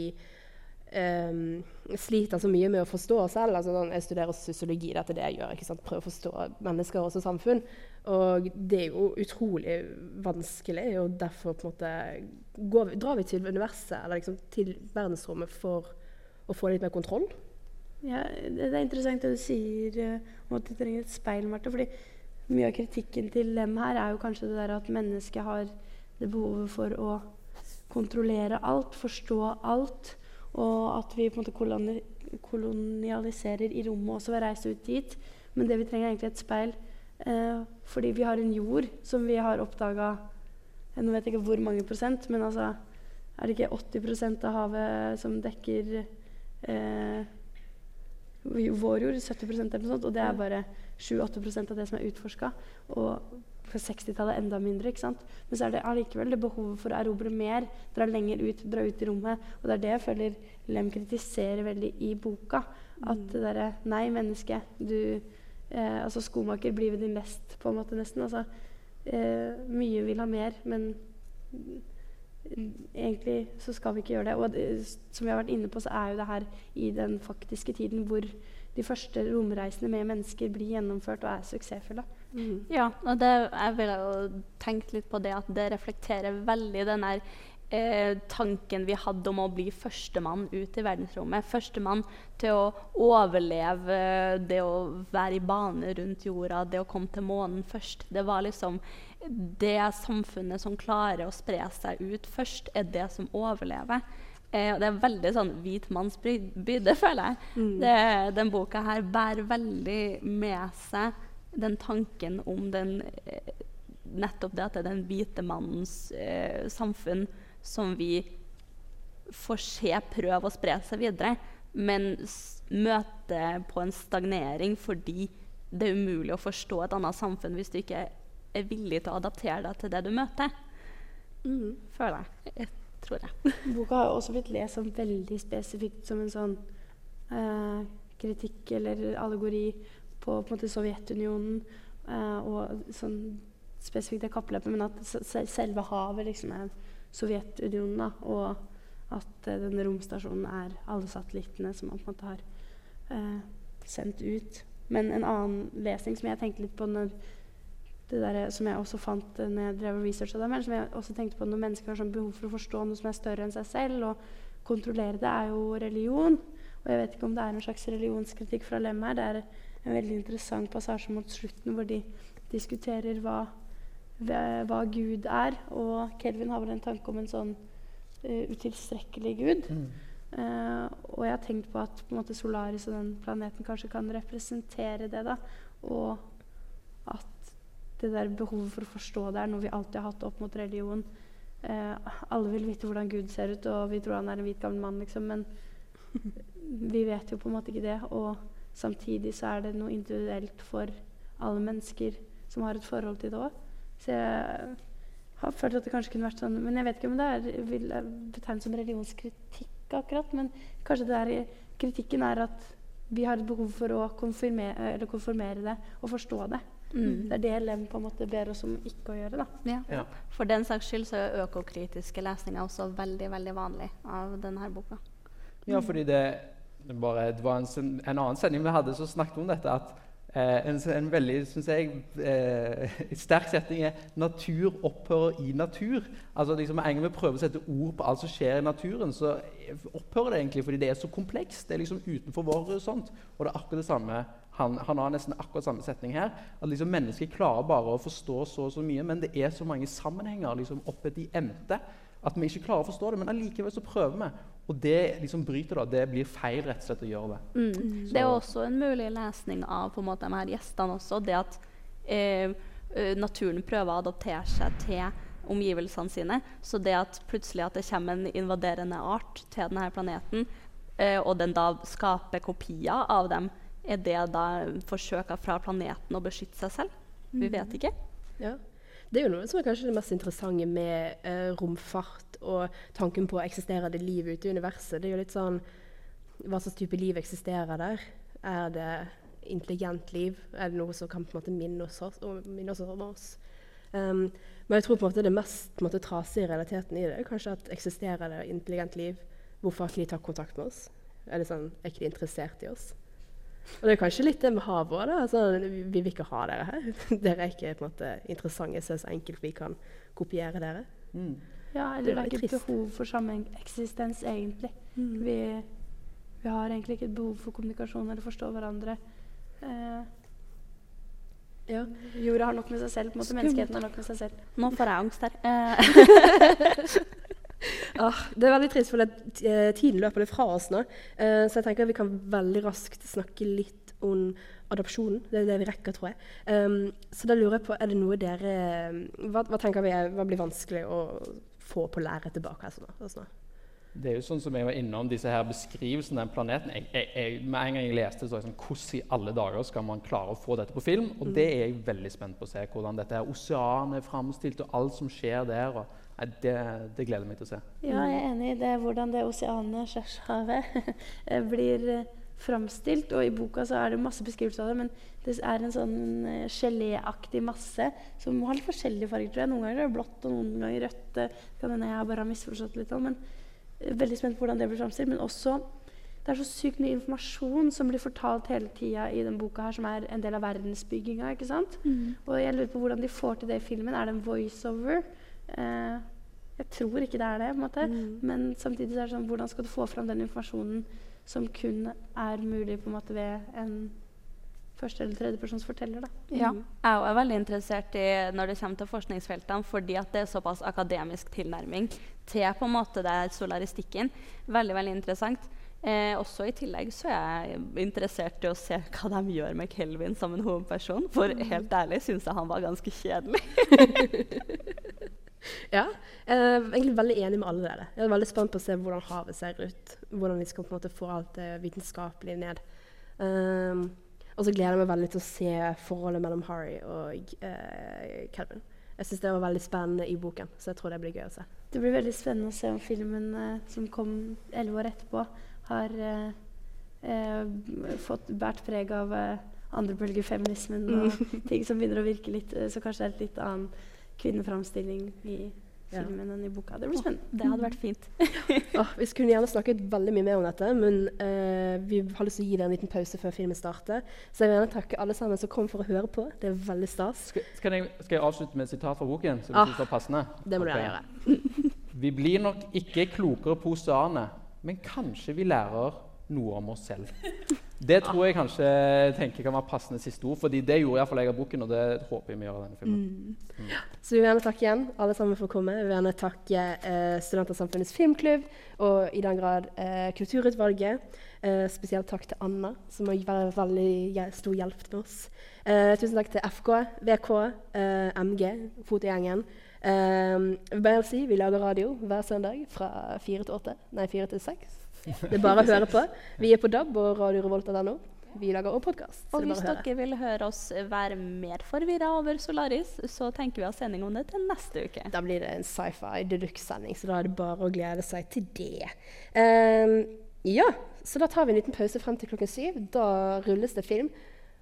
um, sliter så mye med å forstå oss selv? altså sånn, Jeg studerer sosiologi, dette er det jeg gjør. ikke sant? Prøver å forstå mennesker og samfunn. Og det er jo utrolig vanskelig, og derfor på en måte går, vi- drar vi til universet, eller liksom til verdensrommet, for å få litt mer kontroll. Ja, det er interessant det du sier eh, om at de trenger et speil, Marte. fordi mye av kritikken til dem her er jo kanskje det der at mennesket har det behovet for å kontrollere alt, forstå alt, og at vi på en måte kolonialiserer i rommet også ved å reise ut dit. Men det vi trenger er egentlig et speil, eh, fordi vi har en jord som vi har oppdaga Nå vet jeg ikke hvor mange prosent, men altså er det ikke 80% av havet som dekker eh, vår jord, 70% eller noe sånt, og det er bare 7-8 av det som er utforska. Og på 60-tallet enda mindre. ikke sant? Men så er det allikevel det behovet for å erobre mer, dra lenger ut, dra ut i rommet. Og det er det jeg føler Lem kritiserer veldig i boka. At det derre Nei, menneske, du eh, Altså skomaker, blir ved din lest, på en måte, nesten. Altså, eh, mye vil ha mer, men egentlig så skal vi ikke gjøre det. Og det, som vi har vært inne på, så er jo det her i den faktiske tiden hvor de første romreisene med mennesker blir gjennomført og er suksessfulle. Ja, og det, jeg ville jo tenkt litt på det at det reflekterer veldig den der eh, tanken vi hadde om å bli førstemann ut i verdensrommet. Førstemann til å overleve det å være i bane rundt jorda, det å komme til månen først. Det var liksom det samfunnet som klarer å spre seg ut først, er det som overlever. Eh, det er veldig sånn hvit manns byrde, føler jeg. Det, den boka her bærer veldig med seg den tanken om den eh, Nettopp det at det er den hvite mannens eh, samfunn som vi får se prøve å spre seg videre, men møte på en stagnering fordi det er umulig å forstå et annet samfunn hvis du ikke er villig til å adaptere deg til det du møter. Føler jeg. jeg. Tror jeg. Boka har også blitt lest som veldig spesifikt som en sånn eh, kritikk eller allegori på, på Sovjetunionen eh, og sånn spesifikt det kappløpet, men at se- se- selve havet liksom er Sovjetunionen, da, og at eh, denne romstasjonen er alle satellittene som man på en måte har eh, sendt ut. Men en annen lesning som jeg tenkte litt på når det der, som jeg også fant eh, når jeg drev og researcha det, men som jeg også tenkte på når mennesker har sånn behov for å forstå noe som er større enn seg selv, og kontrollere det, er jo religion. Og jeg vet ikke om det er en slags religionskritikk fra Lem her. Det er en veldig interessant passasje mot slutten hvor de diskuterer hva, hva, hva Gud er. Og Kelvin har vel en tanke om en sånn uh, utilstrekkelig Gud. Mm. Uh, og jeg har tenkt på at på en måte, Solaris og den planeten kanskje kan representere det. da, Og at det der behovet for å forstå det er noe vi alltid har hatt opp mot religion. Eh, alle vil vite hvordan Gud ser ut, og vi tror han er en hvit, gammel mann, liksom, men vi vet jo på en måte ikke det. Og samtidig så er det noe individuelt for alle mennesker som har et forhold til det òg. Så jeg har følt at det kanskje kunne vært sånn Men jeg vet ikke om det er vil betegnes som religionskritikk akkurat. Men kanskje det er, kritikken er at vi har et behov for å konfirmere, konformere det og forstå det. Mm. Det er det Lem på en måte ber oss om ikke å gjøre. da. Ja. Ja. For den saks skyld så er økokritiske lesninger også veldig veldig vanlig av denne boka. Ja, fordi det, det, bare, det var en, en annen sending vi hadde som snakket om dette. at eh, en, en veldig synes jeg, eh, sterk setning er 'natur opphører i natur'. Altså liksom en gang vi prøver å sette ord på alt som skjer i naturen, så opphører det egentlig fordi det er så komplekst. Det er liksom utenfor vår horisont. Og det er akkurat det samme han, han har nesten akkurat samme setning her. At liksom Mennesker klarer bare å forstå så og så mye, men det er så mange sammenhenger liksom oppe i emte at vi ikke klarer å forstå det. Men allikevel så prøver vi. Og det liksom bryter da, det blir feil rett og slett å gjøre det. Mm. Det er også en mulig lesning av på en måte, de her gjestene også. Det at eh, eh, naturen prøver å adoptere seg til omgivelsene sine. Så det at plutselig at det kommer en invaderende art til denne planeten, eh, og den da skaper kopier av dem, er det da forsøka fra planeten å beskytte seg selv? Vi vet ikke. Ja. Det er jo noe som er kanskje det mest interessante med eh, romfart og tanken på eksisterer det liv ute i universet. Det er jo litt sånn Hva slags type liv eksisterer der? Er det intelligent liv? Er det noe som kan på en måte minne oss, minne oss om oss? Um, men jeg tror på en måte det mest måte, trasige realiteten i det er kanskje at eksisterer det intelligent liv? Hvorfor har ikke de tatt kontakt med oss? Er, det sånn, er ikke de interessert i oss? Og det er kanskje litt det med havet òg. Altså, vi vi vil ikke ha dere her. Dere er ikke på en måte interessante, så så enkelt vi kan kopiere dere. Mm. Ja, eller det er er ikke trist. behov for sameksistens, egentlig. Vi, vi har egentlig ikke et behov for kommunikasjon eller forstå hverandre. Eh, Ja. jorda har nok med seg selv. på en måte Menneskeheten har nok med seg selv. Nå får jeg angst her. Eh, Ah, det er veldig trist, for eh, tiden løper litt fra oss nå. Eh, så jeg tenker vi kan veldig raskt snakke litt om adopsjonen. Det er det vi rekker, tror jeg. Um, så da lurer jeg på, er det noe dere Hva, hva tenker vi er, hva blir vanskelig å få på læret tilbake? Nå? Altså, nå? Det er jo sånn som jeg var innom disse her beskrivelsene av den planeten. Jeg, jeg, jeg, med en gang jeg leste, så sånn Hvordan i alle dager skal man klare å få dette på film? Og det er jeg veldig spent på å se. Hvordan dette her oseanet er framstilt, og alt som skjer der. Og, det, det gleder jeg meg til å se. Ja, jeg er enig i det. Hvordan det oseanet, Skjærshavet, eh, blir eh, framstilt. Og i boka så er det masse beskrivelser av det, men det er en sånn eh, geléaktig masse som har litt forskjellige farger, tror jeg. Noen ganger er det blått, og noen ganger rødt. Det kan hende jeg bare har misforstått litt. Men eh, veldig spent på hvordan det blir framstilt. Men også det er så sykt mye informasjon som blir fortalt hele tida i den boka her, som er en del av verdensbygginga. ikke sant? Og jeg lurer på hvordan de får til det i filmen. Er det en voiceover? Eh, jeg tror ikke det er det, på en måte. men samtidig så er det sånn, hvordan skal du få fram den informasjonen som kun er mulig på en måte ved en første- eller tredjepersons forteller? da. Ja. Jeg er veldig interessert i når det kommer til forskningsfeltene, fordi at det er såpass akademisk tilnærming til på en måte det er solaristikken. Veldig, veldig interessant. Eh, også I tillegg så er jeg interessert i å se hva de gjør med Kelvin som en hovedperson. For helt ærlig syns jeg han var ganske kjedelig. Ja, jeg er egentlig veldig enig med alle dere. Jeg er veldig spent på å se hvordan havet ser ut. Hvordan vi skal på en måte få alt det vitenskapelige ned. Um, og så gleder jeg meg veldig til å se forholdet mellom Harry og uh, Kelvin. Jeg syns det var veldig spennende i boken, så jeg tror det blir gøy å se. Det blir veldig spennende å se om filmen uh, som kom elleve år etterpå, har uh, fått båret preg av andrebølgefeminismen og ting som begynner å virke litt Så kanskje det er et litt annen kvinneframstilling i Ja. filmen enn i boka. Det blir spennende. Det hadde vært fint. Åh, vi skulle gjerne snakket veldig mye mer om dette, men eh, vi har lyst til å gi dere en liten pause før filmen starter. Så jeg vil gjerne takke alle sammen som kom for å høre på. Det er veldig stas. Skal, skal, jeg, skal jeg avslutte med et sitat fra boken? Så Ah, det er passende? Det må du gjerne gjøre. Vi blir nok ikke klokere på oseanet, men kanskje vi lærer noe om oss selv. Det tror jeg kanskje tenker kan være passende siste ord, fordi det gjorde iallfall jeg av boken, og det håper jeg vi gjør av denne filmen. Så vi vil gjerne takke igjen alle sammen for å komme. Vi vil gjerne takke eh, Studentersamfunnets filmklubb og i den grad eh, Kulturutvalget. Eh, spesielt takk til Anna, som har vært veldig stor hjelp til oss. Eh, tusen takk til FK, VK, eh, MG, Fotogjengen. Eh, si, vi lager radio hver søndag fra fire til åtte. Nei, fire til seks. Det er bare å høre på. Vi er på DAB og radiorevolt.no. Vi lager også podkast. Og hvis dere vil høre oss være mer forvirra over Solaris, så tenker vi å ha sending om det til neste uke. Da blir det en sci-fi deluxe-sending, så da er det bare å glede seg til det. Um, ja, så da tar vi en liten pause frem til klokken syv. Da rulles det film.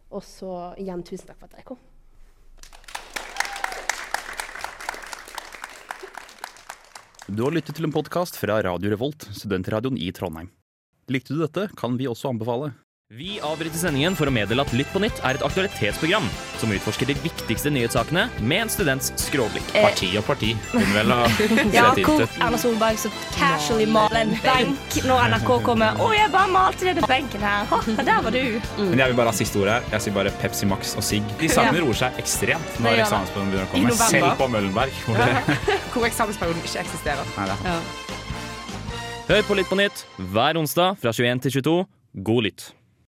Og så igjen tusen takk for at dere kom. Du har lyttet til en podkast fra Radio Revolt, studentradioen i Trondheim. Likte du dette, kan vi også anbefale. Vi avbryter sendingen for å meddele at Lytt på nytt er et aktualitetsprogram som utforsker de viktigste nyhetssakene med en students skråblikk. Parti og parti. Hun vel ha hvor Erna Solberg så casually maler en benk når NRK kommer. 'Å, jeg bare malte denne benken her.' Ha, der var du. Men jeg vil bare ha siste ordet her. Jeg sier bare Pepsi Max og sigg. De sangene roer seg ekstremt når eksamensperioden begynner å komme. Selv på Møllenberg. Hvor det, Hvor eksamensperioden ikke eksisterer. nei, ja. Hør på Lytt på nytt hver onsdag fra 21 til 22. God lytt.